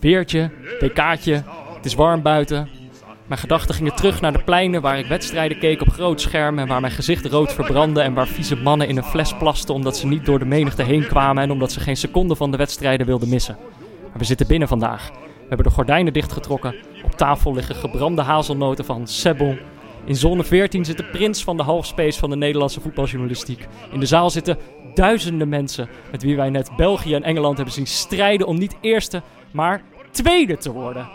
Weertje, WK'tje, het is warm buiten. Mijn gedachten gingen terug naar de pleinen waar ik wedstrijden keek op groot scherm en waar mijn gezicht rood verbrandde en waar vieze mannen in een fles plasten omdat ze niet door de menigte heen kwamen en omdat ze geen seconde van de wedstrijden wilden missen. Maar we zitten binnen vandaag. We hebben de gordijnen dichtgetrokken. Op tafel liggen gebrande hazelnoten van Sebon. In zone 14 zit de prins van de halfspace van de Nederlandse voetbaljournalistiek. In de zaal zitten duizenden mensen met wie wij net België en Engeland hebben zien strijden om niet eerste, maar tweede te worden.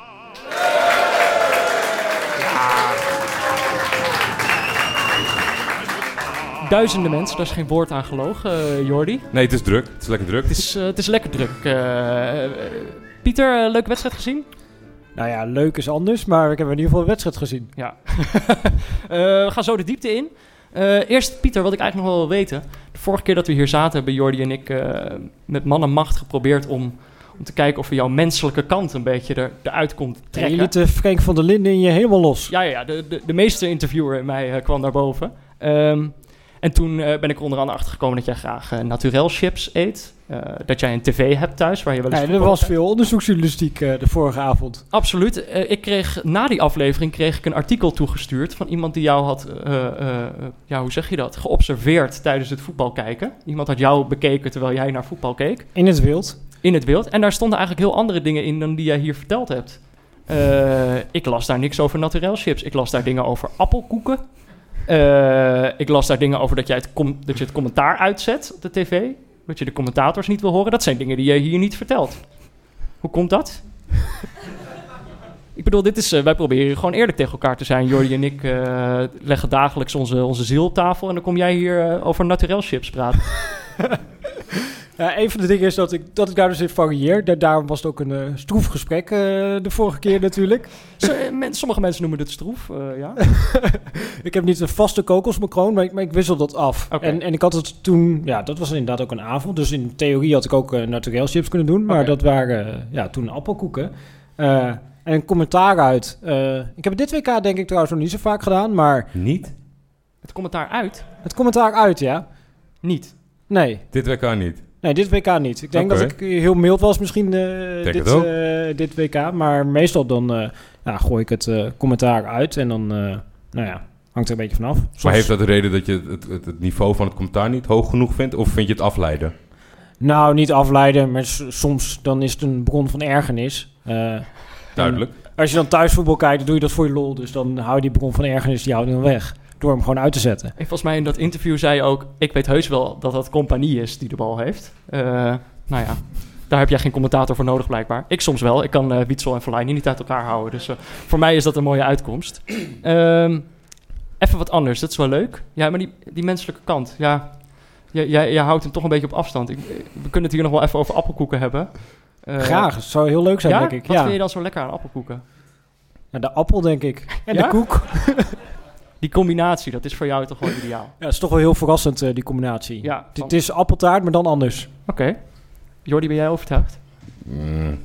Duizenden mensen, daar is geen woord aan gelogen, uh, Jordi. Nee, het is druk. Het is lekker druk. Het is, uh, het is lekker druk. Uh, Pieter, leuke wedstrijd gezien? Nou ja, leuk is anders, maar ik heb in ieder geval een wedstrijd gezien. Ja. we gaan zo de diepte in. eerst, Pieter, wat ik eigenlijk nog wel wil weten. De vorige keer dat we hier zaten, hebben Jordi en ik met man en macht geprobeerd om om te kijken of we jouw menselijke kant een beetje er, eruit kon trekken. Je liet Frank van der Linden in je helemaal los. Ja, ja de, de, de meeste interviewer in mij kwam naar boven. Um, en toen uh, ben ik er onder andere achter gekomen dat jij graag uh, naturel chips eet. Uh, dat jij een tv hebt thuis waar je wel eens. Nee, er was veel onderzoeksjournalistiek de vorige avond. Absoluut. ik kreeg na die aflevering kreeg ik een artikel toegestuurd van iemand die jou had, ja, hoe zeg je dat, geobserveerd tijdens het voetbal kijken. Iemand had jou bekeken terwijl jij naar voetbal keek. In het wild. In het wild. En daar stonden eigenlijk heel andere dingen in dan die jij hier verteld hebt. ik las daar niks over naturel chips. Ik las daar dingen over appelkoeken. Uh, ik las daar dingen over dat, jij het dat je het commentaar uitzet op de tv. Dat je de commentators niet wil horen. Dat zijn dingen die je hier niet vertelt. Hoe komt dat? ik bedoel, dit is, uh, wij proberen gewoon eerlijk tegen elkaar te zijn. Jordi en ik leggen dagelijks onze, onze ziel op tafel. En dan kom jij hier over naturel chips praten. Ja, een van de dingen is dat ik, dat ik daar dus in varieer. Daar, daarom was het ook een uh, stroef gesprek uh, de vorige keer natuurlijk. Eh, sommige mensen noemen het stroef, ja. ik heb niet een vaste kokosmacroon, maar ik, maar ik wissel dat af. Okay. En, en ik had het toen, ja, dat was inderdaad ook een avond. Dus in theorie had ik ook uh, naturel chips kunnen doen. Maar okay. dat waren ja, toen appelkoeken. en een commentaar uit. ik heb dit WK denk ik trouwens nog niet zo vaak gedaan, maar... Niet? Het commentaar uit? Het commentaar uit, ja. Niet? Nee. Dit WK niet? Nee, dit WK niet. Ik denk okay. dat ik heel mild was misschien uh, dit, uh, dit WK. Maar meestal dan uh, ja, gooi ik het commentaar uit en dan nou ja, hangt er een beetje vanaf. Soms... Maar heeft dat de reden dat je het, het, het, niveau van het commentaar niet hoog genoeg vindt? Of vind je het afleiden? Nou, niet afleiden, maar soms dan is het een bron van ergernis. Duidelijk. Als je dan thuisvoetbal kijkt, dan doe je dat voor je lol. Dus dan hou je die bron van ergernis, die houdt dan weg door hem gewoon uit te zetten. En volgens mij in dat interview zei je ook... ik weet heus wel dat dat compagnie is die de bal heeft. Uh, nou ja, daar heb jij geen commentator voor nodig blijkbaar. Ik soms wel. Ik kan uh, Wietsel en Verlaine niet uit elkaar houden. Dus uh, voor mij is dat een mooie uitkomst. Um, even wat anders, dat is wel leuk. Ja, maar die, die menselijke kant, ja... Jij, jij houdt hem toch een beetje op afstand. Ik, we kunnen het hier nog wel even over appelkoeken hebben. Graag, het zou heel leuk zijn, ja? denk ik. Wat ja. vind je dan zo lekker aan appelkoeken? Ja, de appel, denk ik. En ja? de koek. die combinatie, dat is voor jou toch wel ideaal. Ja, het is toch wel heel verrassend, uh, die combinatie. Ja, van... Het is appeltaart, maar dan anders. Oké. Okay. Jordi, ben jij overtuigd? Mm.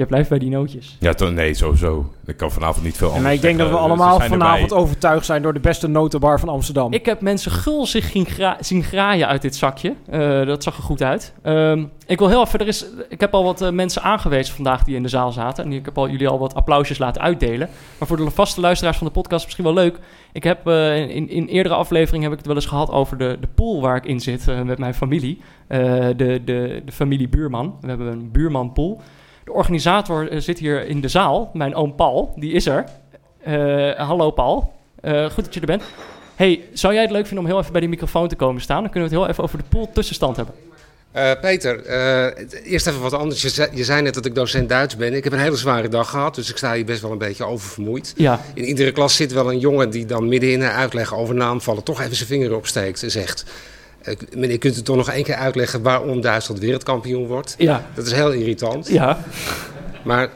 Je blijft bij die nootjes. Ja, to, nee, sowieso. Ik kan vanavond niet veel anders Maar ik denk zeggen. dat we allemaal vanavond overtuigd zijn door de beste notenbar van Amsterdam. Ik heb mensen gulzig zien, gra zien graaien uit dit zakje. Uh, dat zag er goed uit. Um, ik wil heel even, er is, ik heb al wat uh, mensen aangewezen vandaag die in de zaal zaten. En ik heb al, jullie al wat applausjes laten uitdelen. Maar voor de vaste luisteraars van de podcast misschien wel leuk. Ik heb uh, in, in eerdere afleveringen heb ik het wel eens gehad over de, de pool waar ik in zit met mijn familie. de, de, de familie Buurman. We hebben een buurmanpool. De organisator uh, zit hier in de zaal, mijn oom Paul, die is er. Uh, hallo Paul, uh, goed dat je er bent. Hey, zou jij het leuk vinden om heel even bij die microfoon te komen staan? Dan kunnen we het heel even over de pool tussenstand hebben. Peter, eerst even wat anders. Je zei, je zei, net dat ik docent Duits ben. Ik heb een hele zware dag gehad, dus ik sta hier best wel een beetje oververmoeid. Ja. In iedere klas zit wel een jongen die dan midden in een uitleg over naamvallen toch even zijn vinger opsteekt en zegt... Meneer, kunt u toch nog één keer uitleggen waarom Duitsland wereldkampioen wordt? Ja. Dat is heel irritant. Ja. Maar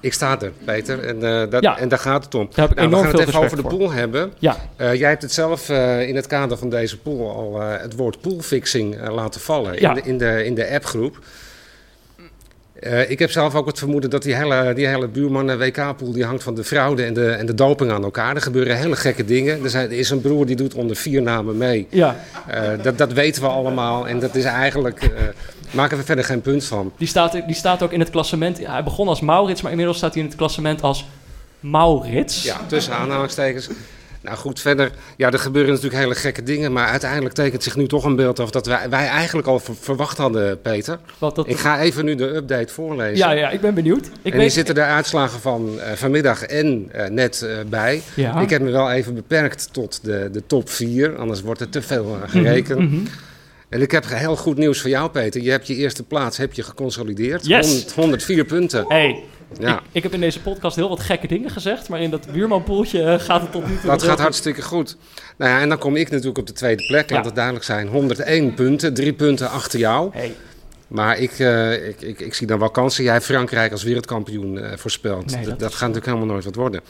ik sta er, Peter. En, uh, dat, ja. en daar gaat het om. Nou, we gaan het even over de pool hebben. Ja. Uh, jij hebt het zelf uh, in het kader van deze pool al het woord poolfixing laten vallen ja. in, de, in, de, in de appgroep. Uh, ik heb zelf ook het vermoeden dat die hele, die hele buurman-WK-pool... die hangt van de fraude en de, en de doping aan elkaar. Er gebeuren hele gekke dingen. Er, zijn, er is een broer die doet onder vier namen mee. Ja. Uh, dat, dat weten we allemaal. En dat is eigenlijk uh, Maken we verder geen punt van. Die staat, die staat ook in het klassement. Hij begon als Maurits, maar inmiddels staat hij in het klassement als Maurits. Ja, tussen aanhalingstekens. Nou goed, verder, ja, er gebeuren natuurlijk hele gekke dingen, maar uiteindelijk tekent zich nu toch een beeld af dat wij, wij eigenlijk al ver- verwacht hadden, Peter. Wat dat, Ik ga even nu de update voorlezen. ja, ja, ik ben benieuwd. Ik en hier weet, zitten de uitslagen van eh, vanmiddag en eh, net eh, bij. ja. Ik heb me wel even beperkt tot de, de top 4, anders wordt er te veel gerekend. Mhm, mhm. En ik heb heel goed nieuws voor jou, Peter. Je hebt je eerste plaats heb je geconsolideerd. Yes. 100 104 punten. Hey, Ja, ik, ik heb in deze podcast heel wat gekke dingen gezegd, maar in dat buurmanpoeltje eh, gaat het tot nu toe dat gaat hartstikke goed. Nou ja, en dan kom ik natuurlijk op de tweede plek. Ja. Laat het duidelijk zijn. 101 punten, drie punten achter jou. Hey, Maar ik, eh, ik, ik, ik zie dan wel kansen. Jij Frankrijk als wereldkampioen eh, voorspeld. Nee, dat dat dat is- gaat natuurlijk helemaal nooit wat worden.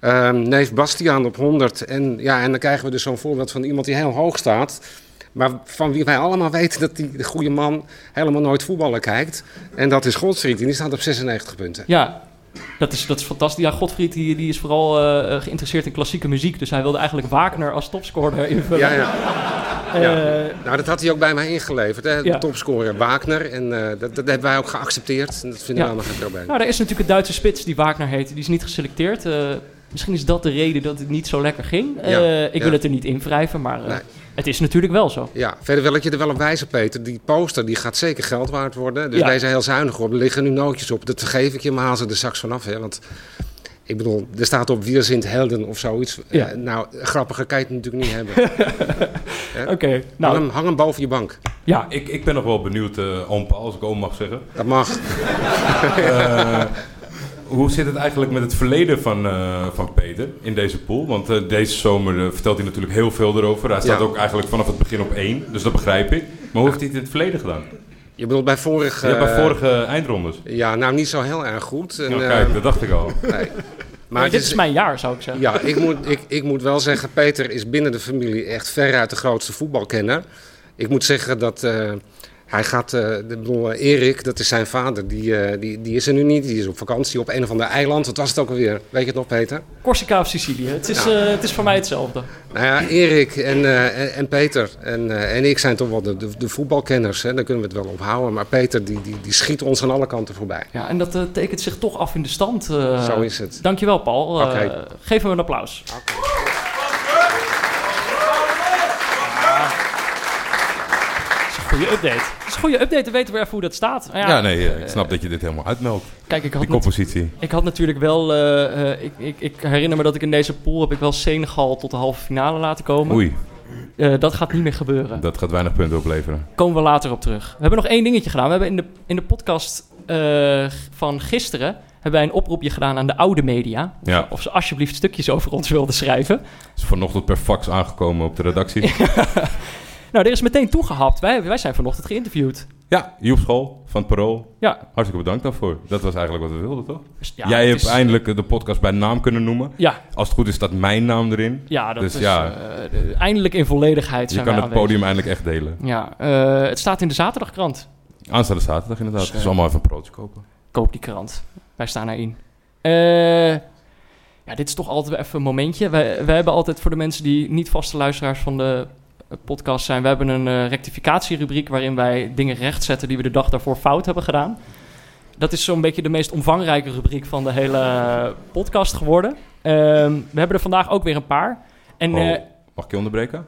Ehm neef Bastiaan op 100. En, ja, en dan krijgen we dus zo'n voorbeeld van iemand die heel hoog staat. Maar van wie wij allemaal weten dat die de goede man helemaal nooit voetballen kijkt. En dat is Godfried. En die staat op 96 punten. ja, dat is, dat is fantastisch. Ja, Godfried die, die is vooral eh, geïnteresseerd in klassieke muziek, dus hij wilde eigenlijk Wagner als topscorer invullen. Ja, ja. Eh, ja. Nou, dat had hij ook bij mij ingeleverd. Hè? De Ja. topscorer Wagner. En eh, dat, dat hebben wij ook geaccepteerd. En dat vinden we allemaal geen probleem. Nou, er is natuurlijk een Duitse spits die Wagner heet. Die is niet geselecteerd. Eh, misschien is dat de reden dat het niet zo lekker ging. Eh, ik wil het er niet in wrijven, maar eh, Nee. Het is natuurlijk wel zo. Ja, verder wil ik je er wel op wijzen, Peter. Die poster die gaat zeker geld waard worden. Dus Ja. wees er heel zuinig op. Er liggen nu nootjes op. Dat vergeef ik je, maar haal ze er straks vanaf. Hè? Want ik bedoel, er staat op Wir sind Helden of zoiets. Ja. Eh, nou, grappiger kan je het natuurlijk niet hebben. Oké, hang, nou hem, hang hem boven je bank. ja. Ik, ik ben nog wel benieuwd, eh oom Paul, als ik oom mag zeggen. Dat mag. Eh, hoe zit het eigenlijk met het verleden van, eh, van Peter in deze pool? Want eh, deze zomer eh, vertelt hij natuurlijk heel veel erover. Hij staat Ja. ook eigenlijk vanaf het begin op één, dus dat begrijp ik. Maar hoe heeft hij het in het verleden gedaan? Je bedoelt bij vorige... ja, bij vorige eindrondes. Ja, nou niet zo heel erg goed. En, Nou, kijk, dat dacht ik al. nee. Maar dit is mijn jaar, zou ik zeggen. Ja, ik moet, ik, ik moet wel zeggen, Peter is binnen de familie echt veruit de grootste voetbalkenner. Ik moet zeggen dat eh, hij gaat, de, bedoel, eh, Erik, dat is zijn vader, die, eh, die, die is er nu niet. Die is op vakantie op een of ander eiland. Wat was het ook alweer? Weet je het nog, Peter? Corsica of Sicilië. Het is, Ja. het is voor mij hetzelfde. Nou ja, Erik en, en, en Peter en, en ik zijn toch wel de, de, de voetbalkenners. Hè? Daar kunnen we het wel op houden. Maar Peter, die, die, die schiet ons aan alle kanten voorbij. Ja, en dat tekent zich toch af in de stand. Zo is het. Dankjewel, Paul. Geef hem een applaus. Dat is een goede update. Dat is een goede update, dan weten we even hoe dat staat. Maar Ja, nee, eh, ik snap dat je dit helemaal uitmeldt. Kijk, ik had, Die koppositie. ik had natuurlijk wel... eh, eh, ik, ik, ik herinner me dat ik in deze pool heb ik wel Senegal tot de halve finale laten komen. Oei, Eh, dat gaat niet meer gebeuren. dat gaat weinig punten opleveren. Komen we later op terug. We hebben nog één dingetje gedaan. We hebben in de, in de podcast eh, van gisteren... hebben wij een oproepje gedaan aan de oude media. Of, Ja. of ze alsjeblieft stukjes over ons wilden schrijven. Is vanochtend per fax aangekomen op de redactie. Nou, er is meteen toegehapt. Wij, wij zijn vanochtend geïnterviewd. Ja, Joep School van het Parool. Ja. Hartstikke bedankt daarvoor. Dat was eigenlijk wat we wilden, toch? Dus ja, Jij hebt is- eindelijk de podcast bij naam kunnen noemen. Ja, Als het goed is, staat mijn naam erin. ja, dat Dus is ja. eh, de- eindelijk in volledigheid Je zijn kan het aanwezig. podium eindelijk echt delen. Ja, eh, het staat in de zaterdagkrant. Aanstaande zaterdag inderdaad. Dus, eh, allemaal even een broodje kopen. Koop die krant. Wij staan erin. Eh, ja, dit is toch altijd even een momentje. Wij, wij hebben altijd voor de mensen die niet vaste luisteraars van de podcast zijn... we hebben een eh, rectificatierubriek waarin wij dingen rechtzetten... die we de dag daarvoor fout hebben gedaan. Dat is zo'n beetje de meest omvangrijke rubriek van de hele eh, podcast geworden. Ehm, we hebben er vandaag ook weer een paar. En, Oh, eh, mag ik je onderbreken?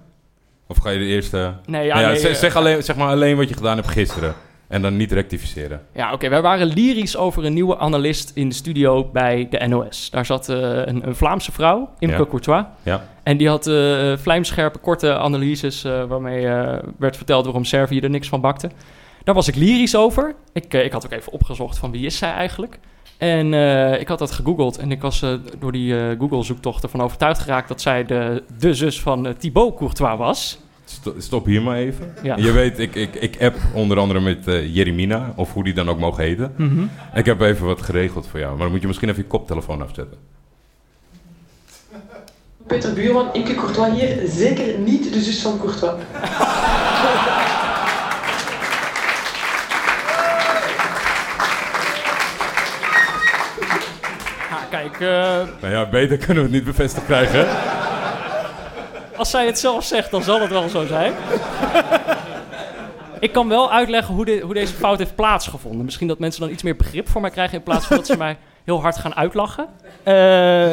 Of ga je de eerste... nee, ja, Nou ja, nee, zeg, eh, zeg, alleen, zeg maar alleen wat je gedaan hebt gisteren. En dan niet rectificeren. Ja, oké. Wij waren lyrisch over een nieuwe analist in de studio bij de NOS. Daar zat eh, een, een Vlaamse vrouw, Imke Ja. Courtois. Ja. En die had eh, vlijmscherpe, korte analyses... eh, waarmee werd verteld waarom Servië er niks van bakte. Daar was ik lyrisch over. Ik, ik had ook even opgezocht van wie is zij eigenlijk. En ik had dat gegoogeld. En ik was door die Google-zoektocht ervan overtuigd geraakt... dat zij de, de zus van Thibaut Courtois was. Sto- Stop hier maar even. Ja. Je weet, ik, ik, ik app onder andere met eh, Jeremina, of hoe die dan ook mogen heten. Mhm. Ik heb even wat geregeld voor jou, maar dan moet je misschien even je koptelefoon afzetten. Peter Buurman, Imke Courtois hier, zeker niet de zus van Courtois. Ah, kijk, eh, Nou ja, beter kunnen we het niet bevestigd krijgen. hè? Als zij het zelf zegt, dan zal het wel zo zijn. ik kan wel uitleggen hoe, de, hoe deze fout heeft plaatsgevonden. Misschien dat mensen dan iets meer begrip voor mij krijgen in plaats van dat ze mij heel hard gaan uitlachen. Eh,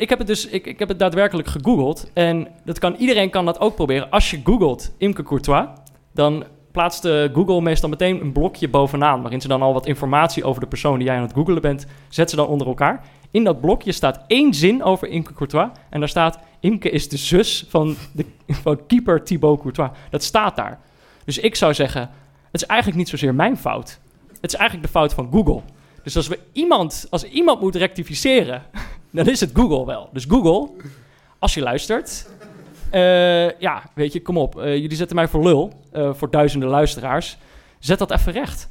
ik, heb het dus, ik, ik heb het daadwerkelijk gegoogeld. En dat kan, iedereen kan dat ook proberen. Als je googelt Imke Courtois, dan plaatst eh, Google meestal meteen een blokje bovenaan. Waarin ze dan al wat informatie over de persoon die jij aan het googelen bent, zet ze dan onder elkaar. In dat blokje staat één zin over Imke Courtois. En daar staat: Imke is de zus van, de, keeper Thibaut Courtois. Dat staat daar. Dus ik zou zeggen: het is eigenlijk niet zozeer mijn fout. Het is eigenlijk de fout van Google. Dus als, we iemand, als iemand moet rectificeren, dan is het Google wel. Dus Google, als je luistert, eh, ja, weet je, kom op. Eh, jullie zetten mij voor lul, eh, voor duizenden luisteraars. Zet dat even recht.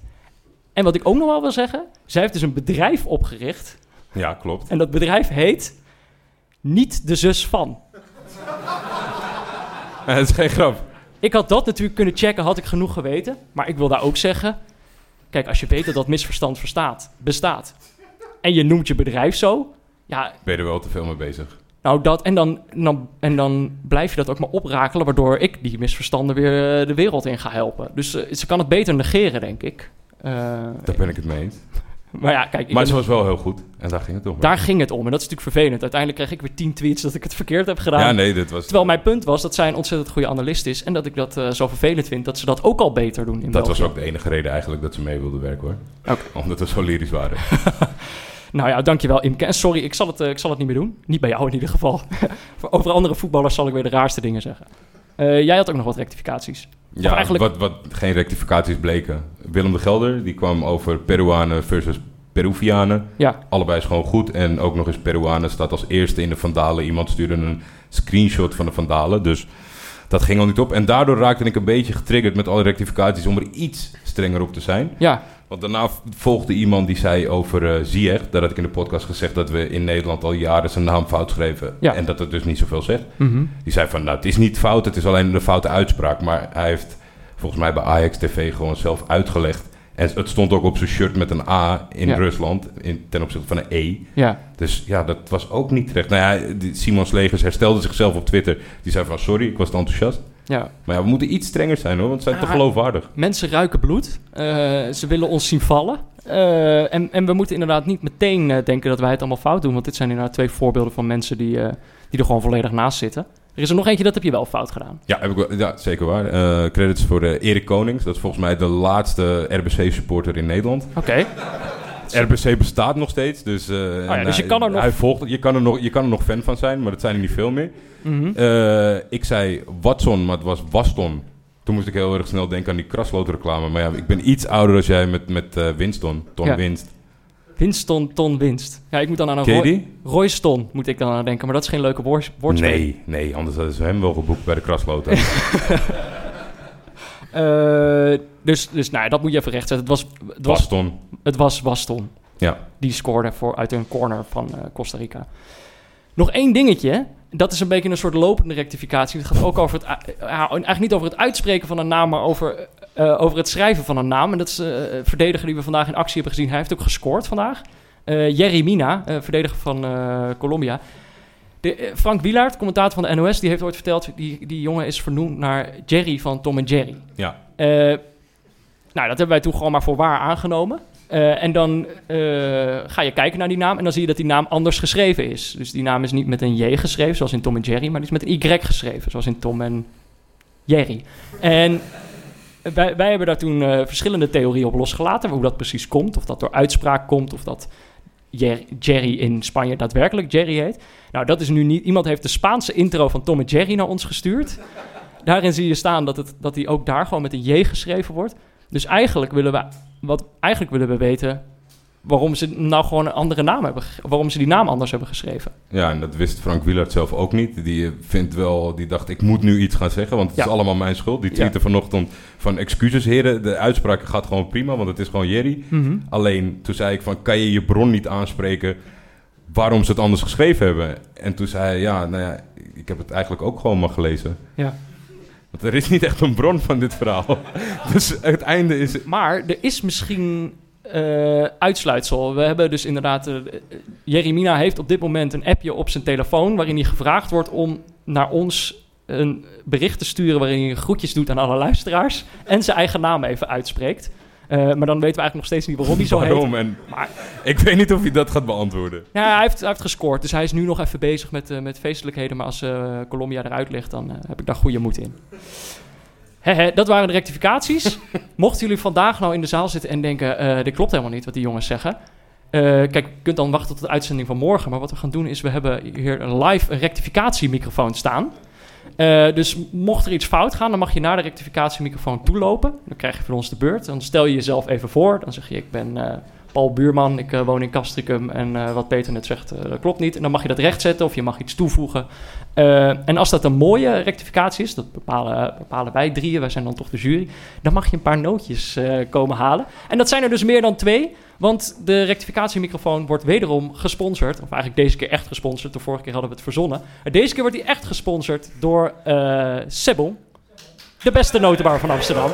En wat ik ook nog wel wil zeggen, zij heeft dus een bedrijf opgericht. Ja, klopt. En dat bedrijf heet Niet de Zus van. Het is geen grap. Ik had dat natuurlijk kunnen checken, had ik genoeg geweten. Maar ik wil daar ook zeggen... Kijk, als je weet dat dat misverstand verstaat, bestaat... en je noemt je bedrijf zo... ja, Ben je er wel te veel mee bezig? nou dat... en dan, dan, en dan blijf je dat ook maar oprakelen... waardoor ik die misverstanden weer eh, de wereld in ga helpen. Dus eh, ze kan het beter negeren, denk ik. Eh, Daar ben ik het mee eens. maar ja, kijk... Maar ben- ze was wel heel goed. En daar ging het om. daar ging het om. En dat is natuurlijk vervelend. Uiteindelijk kreeg ik weer tien tweets dat ik het verkeerd heb gedaan. Ja, nee, dit was... Terwijl mijn punt was dat zij een ontzettend goede analist is... en dat ik dat eh, zo vervelend vind dat ze dat ook al beter doen in Dat was ook de enige reden eigenlijk dat ze mee wilde werken, hoor. Oké. Omdat we zo lyrisch waren. Nou ja, dankjewel Imke. En sorry, ik zal het, eh, ik zal het niet meer doen. Niet bij jou in ieder geval. Over andere voetballers zal ik weer de raarste dingen zeggen. Eh, jij had ook nog wat rectificaties. Ja, eigenlijk- wat, wat geen rectificaties bleken. Willem de Gelder, die kwam over Peruanen versus Peruvianen. Ja, Allebei is gewoon goed. En ook nog eens Peruanen staat als eerste in de Vandalen. Iemand stuurde een screenshot van de Vandalen. Dus dat ging al niet op. En daardoor raakte ik een beetje getriggerd met alle rectificaties om er iets strenger op te zijn. ja, Want daarna volgde iemand die zei over eh Ziyech. Daar had ik in de podcast gezegd dat we in Nederland al jaren zijn naam fout schreven. Ja. En dat het dus niet zoveel zegt. mhm. Die zei van, nou, het is niet fout, het is alleen een foute uitspraak. Maar hij heeft volgens mij bij Ajax TV gewoon zelf uitgelegd. En het stond ook op zijn shirt met een A in Ja. Rusland in, ten opzichte van een E. ja. Dus ja, dat was ook niet terecht. Nou ja, Simon Slegers herstelde zichzelf op Twitter. Die zei van, sorry, ik was te enthousiast. ja. Maar ja, we moeten iets strenger zijn hoor, want ze zijn te Ah. geloofwaardig. Mensen ruiken bloed. Eh, ze willen ons zien vallen. Eh, en, en we moeten inderdaad niet meteen eh, denken dat wij het allemaal fout doen. Want dit zijn inderdaad twee voorbeelden van mensen die, eh, die er gewoon volledig naast zitten. Er is er nog eentje, dat heb je wel fout gedaan. Ja, heb ik wel, ja zeker waar. Eh, credits voor eh, Erik Konings. Dat is volgens mij de laatste RBC-supporter in Nederland. Oké. RBC bestaat nog steeds, dus, eh, ja, dus je kan er nog- Hij volgt, je, kan er nog, je kan er nog fan van zijn, maar dat zijn er niet veel meer. Mhm. Eh, ik zei Watson, maar het was Waston. Toen moest ik heel erg snel denken aan die krasloot reclame. Maar ja, ik ben iets ouder als jij met, met Winston. Ton Ja. Winst. Winston, ton, winst. Ja, ik moet dan aan een Roy? Royston moet ik dan aan denken. Maar dat is geen leuke woord, woordspeling. Nee, nee, anders hadden ze hem wel geboekt bij de krasloot. Eh, dus, dus nou, dat moet je even rechtzetten. Het was, het was, Waston. het was Waston. Ja. Die scoorde voor, uit een corner van eh, Costa Rica. Nog één dingetje. Dat is een beetje een soort lopende rectificatie. Het gaat ook over het... ja, eigenlijk niet over het uitspreken van een naam... maar over, eh, over het schrijven van een naam. En dat is eh, een verdediger die we vandaag in actie hebben gezien. Hij heeft ook gescoord vandaag. Eh Jerry Mina, eh, verdediger van eh, Colombia. De, eh, Frank Wielaert, commentator van de NOS... die heeft ooit verteld... die, die jongen is vernoemd naar Jerry van Tom en Jerry. Ja. Eh, nou, dat hebben wij toen gewoon maar voor waar aangenomen. Eh, en dan eh, ga je kijken naar die naam en dan zie je dat die naam anders geschreven is. Dus die naam is niet met een J geschreven, zoals in Tom en Jerry, maar die is met een Y geschreven, zoals in Tom en Jerry. En wij, wij hebben daar toen eh, verschillende theorieën op losgelaten, hoe dat precies komt. Of dat door uitspraak komt, of dat Jer- Jerry in Spanje daadwerkelijk Jerry heet. Nou, dat is nu niet... Iemand heeft de Spaanse intro van Tom en Jerry naar ons gestuurd. Daarin zie je staan dat, het, dat die ook daar gewoon met een J geschreven wordt. Dus eigenlijk willen we, wat, eigenlijk willen we weten waarom ze nou gewoon een andere naam hebben, waarom ze die naam anders hebben geschreven. Ja, en dat wist Frank Wielaert zelf ook niet. Die vindt wel, die dacht, ik moet nu iets gaan zeggen, want het Ja. is allemaal mijn schuld. Die tweette vanochtend van, excuses heren, de uitspraak gaat gewoon prima, want het is gewoon Jerry. Alleen, toen zei ik van, kan je je bron niet aanspreken waarom ze het anders geschreven hebben? En toen zei hij, ja, nou ja, ik heb het eigenlijk ook gewoon maar gelezen. Ja. Er is niet echt een bron van dit verhaal. dus het einde is... Maar er is misschien eh, uitsluitsel. We hebben dus inderdaad... eh, Jerry Mina heeft op dit moment een appje op zijn telefoon... waarin hij gevraagd wordt om naar ons een bericht te sturen waarin je groetjes doet aan alle luisteraars en zijn eigen naam even uitspreekt. Uh, maar dan weten we eigenlijk nog steeds niet waarom hij zo Waarom? heet. En Maar ik weet niet of hij dat gaat beantwoorden. ja, hij heeft, hij heeft gescoord, dus hij is nu nog even bezig met, eh, met feestelijkheden. Maar als eh Colombia eruit ligt, dan eh, heb ik daar goede moed in. Hè, hè, dat waren de rectificaties. Mochten jullie vandaag nou in de zaal zitten en denken... eh dit klopt helemaal niet wat die jongens zeggen... Eh, kijk, je kunt dan wachten tot de uitzending van morgen. Maar wat we gaan doen is, we hebben hier een live rectificatiemicrofoon staan. Eh, dus mocht er iets fout gaan, dan mag je naar de rectificatiemicrofoon toelopen. Dan krijg je van ons de beurt. Dan stel je jezelf even voor. Dan zeg je, ik ben eh, Paul Buurman, ik eh, woon in Castricum. En eh, wat Peter net zegt, eh, dat klopt niet. En dan mag je dat rechtzetten of je mag iets toevoegen. En als dat een mooie rectificatie is, dat bepalen, bepalen wij drieën, wij zijn dan toch de jury, dan mag je een paar nootjes komen halen. En dat zijn er dus meer dan twee, want de rectificatiemicrofoon wordt wederom gesponsord, of eigenlijk deze keer echt gesponsord, de vorige keer hadden we het verzonnen. Deze keer wordt hij echt gesponsord door Sebel, de beste notenbar van Amsterdam.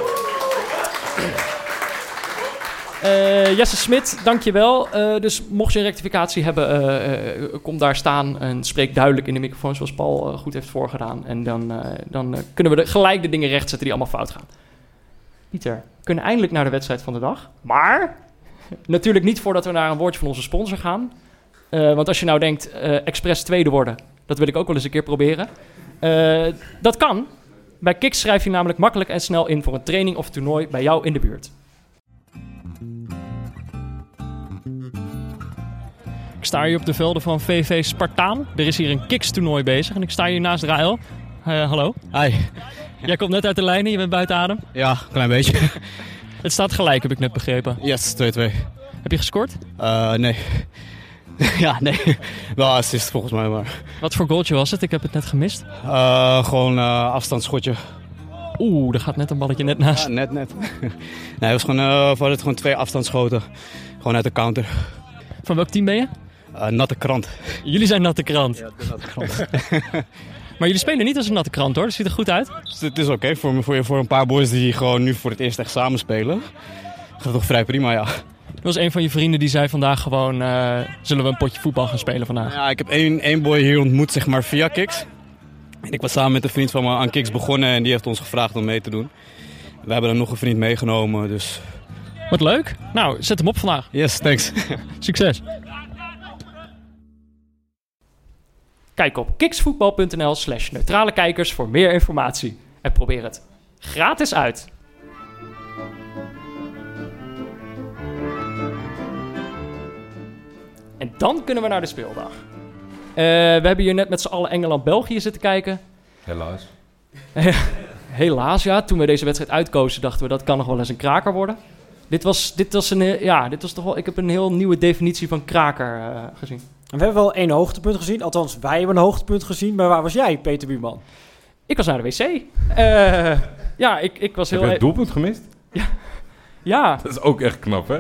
Eh, Jesse Smit, dankjewel. Eh dus mocht je een rectificatie hebben, eh, kom daar staan en spreek duidelijk in de microfoon zoals Paul goed heeft voorgedaan. En dan, dan kunnen we gelijk de dingen rechtzetten die allemaal fout gaan. Pieter, we kunnen eindelijk naar de wedstrijd van de dag. Maar natuurlijk niet voordat we naar een woordje van onze sponsor gaan. Want als je nou denkt, expres tweede worden, dat wil ik ook wel eens een keer proberen. Dat kan. Bij Kiks schrijf je namelijk makkelijk en snel in voor een training of toernooi bij jou in de buurt. Sta hier op de velden van VV Spartaan. Er is hier een Kiks-toernooi bezig en ik sta hier naast Raël. Eh, hallo. Hi. Jij komt net uit de lijnen, je bent buiten adem. Ja, klein beetje. Het staat gelijk, heb ik net begrepen. Yes, 2-2. Heb je gescoord? Eh, nee. ja, nee. Wel assist volgens mij, maar... Wat voor goaltje was het? Ik heb het net gemist. Eh, gewoon afstandsschotje. Oeh, daar gaat net een balletje net naast. Ja, net, net. nee, het was gewoon, we hadden gewoon twee afstandsschoten. Gewoon uit de counter. Van welk team ben je? Eh, natte krant. Jullie zijn natte krant. Ja, de natte krant. Maar jullie spelen niet als een natte krant hoor, dat ziet er goed uit. dus het is oké voor, voor, voor een paar boys die gewoon nu voor het eerst echt samen spelen. Gaat toch vrij prima, ja. Er was een van je vrienden die zei vandaag gewoon... eh, zullen we een potje voetbal gaan spelen vandaag? Ja, ik heb één, één boy hier ontmoet, zeg maar, via Kiks. En ik was samen met een vriend van me aan Kiks begonnen en die heeft ons gevraagd om mee te doen. We hebben er nog een vriend meegenomen, dus... Wat leuk. Nou, zet hem op vandaag. Yes, thanks. Succes. Kijk op kiksvoetbal.nl slash neutrale kijkers voor meer informatie. En probeer het gratis uit. En dan kunnen we naar de speeldag. Eh, we hebben hier net met z'n allen Engeland-België zitten kijken. Helaas. Helaas, ja. Toen we deze wedstrijd uitkozen, dachten we dat kan nog wel eens een kraker worden. Dit was, dit was een, eh, ja, dit was toch wel. Ik heb een heel nieuwe definitie van kraker eh, gezien. En we hebben wel één hoogtepunt gezien. Althans, wij hebben een hoogtepunt gezien. Maar waar was jij, Peter Buurman? Ik was naar de wc. Eh, ja, ik, ik was Heb heel. je het doelpunt gemist? Ja, Dat is ook echt knap, hè?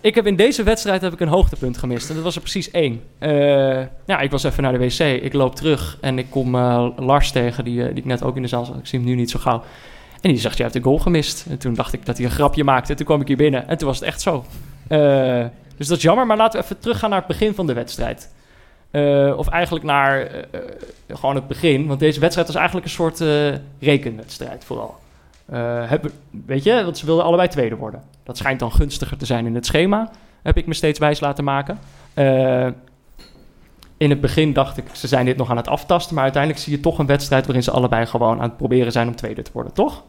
ik heb in deze wedstrijd heb ik een hoogtepunt gemist. En dat was er precies één. Eh, ja, ik was even naar de wc. Ik loop terug en ik kom eh, Lars tegen, die, die ik net ook in de zaal zag. Ik zie hem nu niet zo gauw. En die zegt, je hebt een goal gemist. En toen dacht ik dat hij een grapje maakte. En toen kwam ik hier binnen en toen was het echt zo. Eh, dus dat is jammer, maar laten we even teruggaan naar het begin van de wedstrijd. Eh, of eigenlijk naar eh, eh, gewoon het begin. Want deze wedstrijd was eigenlijk een soort rekenwedstrijd vooral. Weet je, want ze wilden allebei tweede worden. Dat schijnt dan gunstiger te zijn in het schema. Heb ik me steeds wijs laten maken. In het begin dacht ik, ze zijn dit nog aan het aftasten. Maar uiteindelijk zie je toch een wedstrijd waarin ze allebei gewoon aan het proberen zijn om tweede te worden, toch?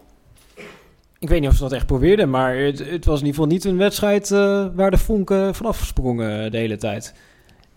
Ik weet niet of ze dat echt probeerden, maar het, het was in ieder geval niet een wedstrijd eh, waar de vonken vanaf sprongen de hele tijd.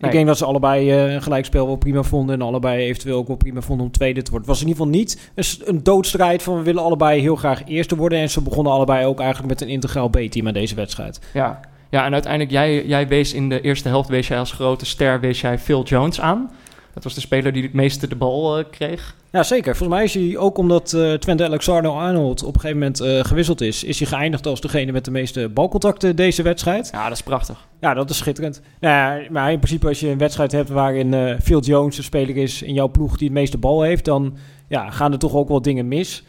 Nee. Ik denk dat ze allebei een gelijkspel wel prima vonden en allebei eventueel ook wel prima vonden om tweede te worden. Het was in ieder geval niet een doodstrijd van we willen allebei heel graag eerste worden. En ze begonnen allebei ook eigenlijk met een integraal B-team aan deze wedstrijd. Ja, ja en uiteindelijk, jij, jij wees in de eerste helft, wees jij als grote ster, wees jij Phil Jones aan. Dat was de speler die het meeste de bal eh, kreeg. Ja, zeker. Volgens mij is hij ook omdat eh Twente Alexander-Arnold op een gegeven moment eh, gewisseld is, is hij geëindigd als degene met de meeste balcontacten deze wedstrijd. Ja, dat is prachtig. Ja, dat is schitterend. Nou ja, maar in principe als je een wedstrijd hebt waarin eh Phil Jones de speler is in jouw ploeg die het meeste bal heeft, dan ja, gaan er toch ook wel dingen mis.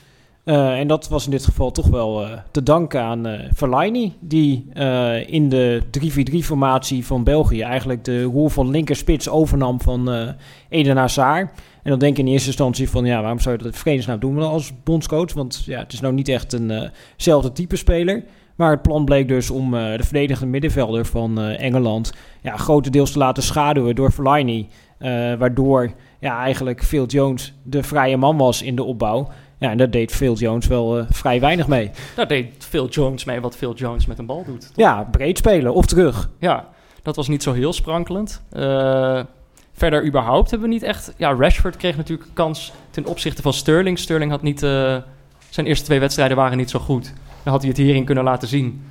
Uh, en dat was in dit geval toch wel uh, te danken aan uh, die in de 3-4-3-formatie van België eigenlijk de rol van linkerspits overnam van Eden Hazard. En dan denk je in eerste instantie van, ja, waarom zou je dat in vredesnaam doen als bondscoach? Want ja, het is nou niet echt eenzelfde type speler. Maar het plan bleek dus om de verdedigende middenvelder van Engeland ja, grotendeels te laten schaduwen door Fellaini. waardoor ja, eigenlijk Phil Jones de vrije man was in de opbouw. Ja, en daar deed Phil Jones wel uh, vrij weinig mee. Daar deed Phil Jones mee wat Phil Jones met een bal doet. Toch? Ja, breed spelen of terug. Ja, dat was niet zo heel sprankelend. Uh, verder überhaupt hebben we niet echt... Ja, Rashford kreeg natuurlijk een kans ten opzichte van Sterling. Sterling had niet... Uh, zijn eerste twee wedstrijden waren niet zo goed. Dan had hij het hierin kunnen laten zien.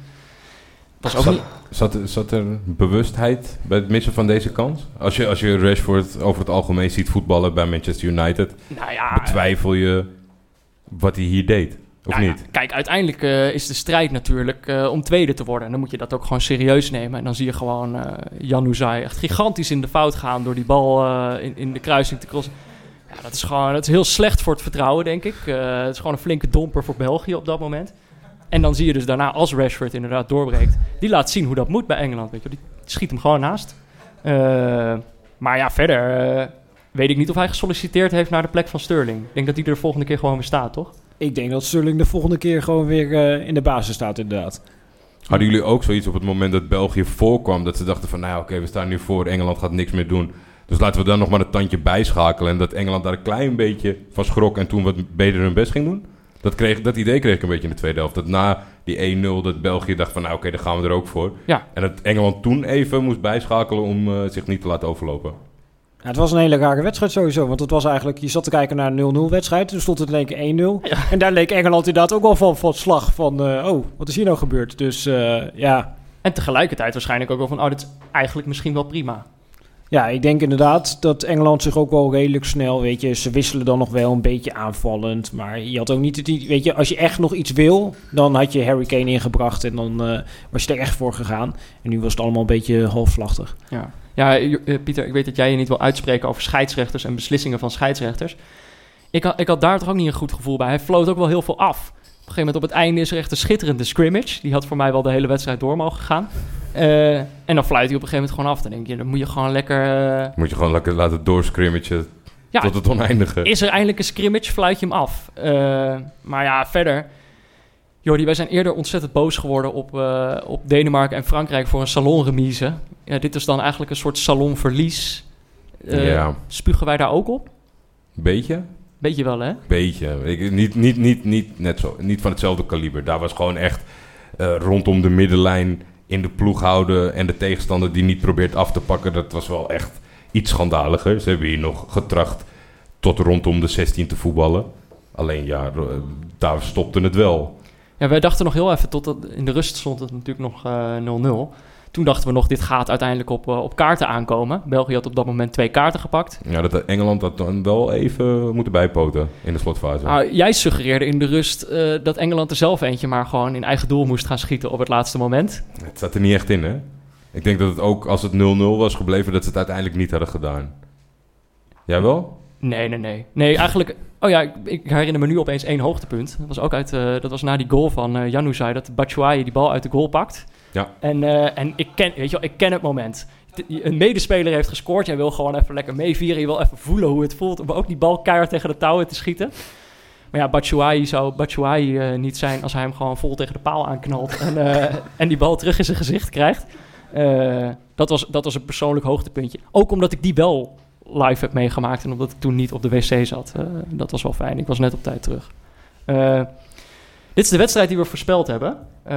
Was ook zat, niet... zat, zat, er bewustheid bij het missen van deze kans? Als je, als je Rashford over het algemeen ziet voetballen bij Manchester United... Nou ja, betwijfel je wat hij hier deed. Of niet? Ja, kijk, uiteindelijk uh, is de strijd natuurlijk uh, om tweede te worden. En dan moet je dat ook gewoon serieus nemen. En dan zie je gewoon uh, Jan Oezai echt gigantisch in de fout gaan door die bal in, in de kruising te crossen. Ja, dat is gewoon dat is heel slecht voor het vertrouwen, denk ik. het is gewoon een flinke domper voor België op dat moment. En dan zie je dus daarna, als Rashford inderdaad doorbreekt, die laat zien hoe dat moet bij Engeland. Weet je. Die schiet hem gewoon naast. maar ja, verder weet ik niet of hij gesolliciteerd heeft naar de plek van Sterling. Ik denk dat hij er de volgende keer gewoon weer staat, toch? Ik denk dat Sterling de volgende keer gewoon weer uh, in de basis staat, inderdaad. Hadden jullie ook zoiets op het moment dat België voorkwam... dat ze dachten van, nou oké, we staan nu voor, Engeland gaat niks meer doen... Dus laten we dan nog maar een tandje bijschakelen. En dat Engeland daar een klein beetje van schrok en toen wat beter hun best ging doen. Dat, kreeg, dat idee kreeg ik een beetje in de tweede helft. Dat na die 1-0 dat België dacht van nou oké, okay, daar gaan we er ook voor. Ja. En dat Engeland toen even moest bijschakelen om uh, zich niet te laten overlopen. Ja, het was een hele rare wedstrijd sowieso. Want het was eigenlijk, je zat te kijken naar een 0-0 wedstrijd. Toen stond het in één keer 1-0. En daar leek Engeland inderdaad ook wel van, van slag. Van, uh, oh, wat is hier nou gebeurd? Dus uh, ja. En tegelijkertijd waarschijnlijk ook wel van, oh, dit is eigenlijk misschien wel prima. Ja, ik denk inderdaad dat Engeland zich ook wel redelijk snel, weet je, ze wisselen dan nog wel een beetje aanvallend. Maar je had ook niet het weet je, als je echt nog iets wil, dan had je Harry Kane ingebracht en dan uh, was je er echt voor gegaan. En nu was het allemaal een beetje halfslachtig. Ja. Ja, eh, Pieter, ik weet dat jij je niet wil uitspreken over scheidsrechters en beslissingen van scheidsrechters. Ik had, ik had daar toch ook niet een goed gevoel bij. Hij floot ook wel heel veel af. Op een gegeven moment op het einde is er echt een schitterende scrimmage. Die had voor mij wel de hele wedstrijd door mogen gaan. Uh, en dan fluit hij op een gegeven moment gewoon af. Dan denk je, dan moet je gewoon lekker... Uh... Moet je gewoon lekker laten doorscrimmagen ja, tot het oneindige. Is er eindelijk een scrimmage, fluit je hem af. Uh, maar ja, verder Jordi, wij zijn eerder ontzettend boos geworden op, uh, op Denemarken en Frankrijk voor een salonremise. Ja, dit is dan eigenlijk een soort salonverlies. Uh, ja. Spugen wij daar ook op? Beetje. Beetje wel, hè? Beetje. Ik, niet, niet, niet, niet, net zo, niet van hetzelfde kaliber. Daar was gewoon echt uh, rondom de middenlijn in de ploeg houden... en de tegenstander die niet probeert af te pakken. Dat was wel echt iets schandaliger. Ze hebben hier nog getracht tot rondom de 16 te voetballen. Alleen ja, daar stopte het wel. Ja, wij dachten nog heel even, tot in de rust stond het natuurlijk nog 0-0. Uh, Toen dachten we nog, dit gaat uiteindelijk op, uh, op kaarten aankomen. België had op dat moment twee kaarten gepakt. Ja, dat Engeland dat dan wel even moeten bijpoten in de slotfase. Nou, jij suggereerde in de rust uh, dat Engeland er zelf eentje maar gewoon in eigen doel moest gaan schieten op het laatste moment. Het zat er niet echt in, hè? Ik denk dat het ook, als het 0-0 was gebleven, dat ze het uiteindelijk niet hadden gedaan. Jij wel? Nee, nee, nee. Nee, eigenlijk... Oh ja, ik, ik herinner me nu opeens één hoogtepunt. Dat was ook uit... Uh, dat was na die goal van uh, Januzaj, dat Batshuayi die bal uit de goal pakt. Ja. En, uh, en ik, ken, weet je wel, ik ken het moment. Een medespeler heeft gescoord. Jij wil gewoon even lekker meevieren. Je wil even voelen hoe het voelt om ook die bal keihard tegen de touwen te schieten. Maar ja, Batshuayi zou Batshuayi niet zijn als hij hem gewoon vol tegen de paal aanknalt. en, en die bal terug in zijn gezicht krijgt. dat, was, dat was een persoonlijk hoogtepuntje. Ook omdat ik die wel live heb meegemaakt. En omdat ik toen niet op de wc zat. Uh, dat was wel fijn. Ik was net op tijd terug. Uh, dit is de wedstrijd die we voorspeld hebben. Uh,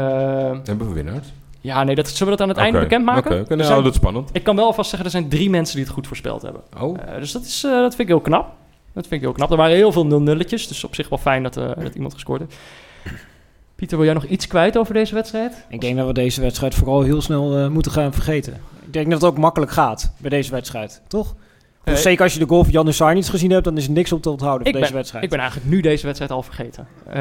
hebben we winnaars? Ja, nee, dat, zullen we dat aan het okay. einde bekendmaken? Oké, okay. nou, dat is spannend. Ik kan wel alvast zeggen, er zijn drie mensen die het goed voorspeld hebben. Oh. dus dat, is, dat vind ik heel knap. Dat vind ik heel knap. Er waren heel veel nul-nulletjes, dus op zich wel fijn dat, dat iemand gescoord heeft. Pieter, wil jij nog iets kwijt over deze wedstrijd? Ik denk dat we deze wedstrijd vooral heel snel moeten gaan vergeten. Ik denk dat het ook makkelijk gaat bij deze wedstrijd, toch? Dus zeker als je de golf Jan Saar niet gezien hebt, dan is er niks op te onthouden van deze wedstrijd. Ik ben eigenlijk nu deze wedstrijd al vergeten. Uh,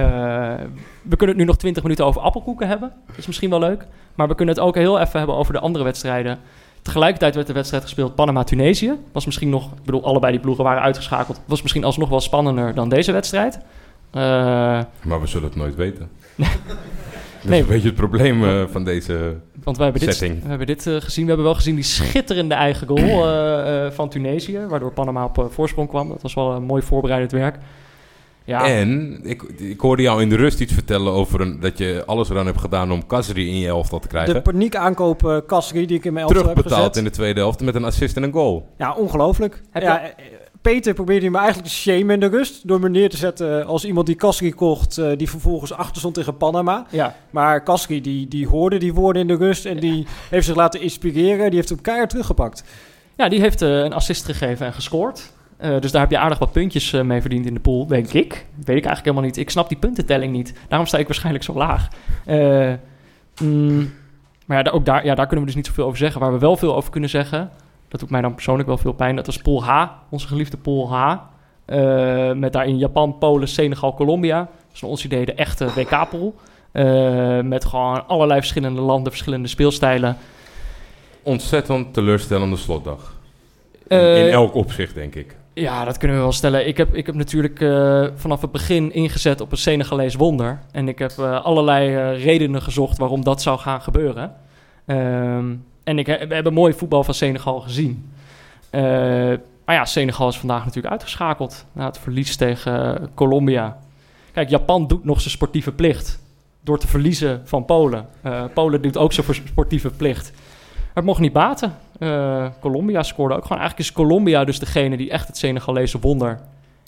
we kunnen het nu nog 20 minuten over appelkoeken hebben. Dat is misschien wel leuk. Maar we kunnen het ook heel even hebben over de andere wedstrijden. Tegelijkertijd werd de wedstrijd gespeeld Panama-Tunesië. Was misschien nog, ik bedoel, allebei die ploegen waren uitgeschakeld. Was misschien alsnog wel spannender dan deze wedstrijd. Uh, maar we zullen het nooit weten. Dat Nee. is een beetje het probleem eh, van deze want we hebben dit, setting. we hebben dit eh, gezien. We hebben wel gezien die schitterende eigen goal eh, eh, van Tunesië. Waardoor Panama op voorsprong kwam. Dat was wel een mooi voorbereidend werk. Ja, En ik, ik hoorde jou in de rust iets vertellen over een, dat je alles eraan hebt gedaan om Kasri in je elftal te De krijgen. paniek aankopen Kasri die ik in mijn elftal heb Terugbetaald gezet. in de tweede helft met een assist en een goal. Ja, ongelooflijk. Heb Ja, eh, Peter probeerde me eigenlijk te shamen in de rust. Door me neer te zetten als iemand die Kasri kocht. eh, die vervolgens achter stond tegen Panama. ja, Maar Kasri die, die hoorde die woorden in de rust. En die heeft zich laten inspireren. Die heeft hem keihard teruggepakt. ja, die heeft eh, een assist gegeven en gescoord. Eh, dus daar heb je aardig wat puntjes mee verdiend in de pool, denk ik. Weet ik eigenlijk helemaal niet. Ik snap die puntentelling niet. Daarom sta ik waarschijnlijk zo laag. Mm, maar ja, ook daar, ja, daar kunnen we dus niet zoveel over zeggen. Waar we wel veel over kunnen zeggen, dat doet mij dan persoonlijk wel veel pijn. Dat was pool H, onze geliefde pool H. Eh, met daarin Japan, Polen, Senegal, Colombia. Dat is naar ons idee de echte WK-pool. Eh, met gewoon allerlei verschillende landen, verschillende speelstijlen. Ontzettend teleurstellende slotdag. Eh, in elk opzicht, denk ik. Ja, dat kunnen we wel stellen. Ik heb, ik heb natuurlijk eh, vanaf het begin ingezet op een Senegalees wonder. En ik heb eh, allerlei eh, redenen gezocht waarom dat zou gaan gebeuren. Ehm, en ik, we hebben mooi voetbal van Senegal gezien. Eh, maar ja, Senegal is vandaag natuurlijk uitgeschakeld na het verlies tegen eh, Colombia. Kijk, Japan doet nog zijn sportieve plicht door te verliezen van Polen. Eh, Polen doet ook zijn sportieve plicht. Maar het mocht niet baten. Colombia scoorde ook gewoon. Eigenlijk is Colombia dus degene die echt het Senegalese wonder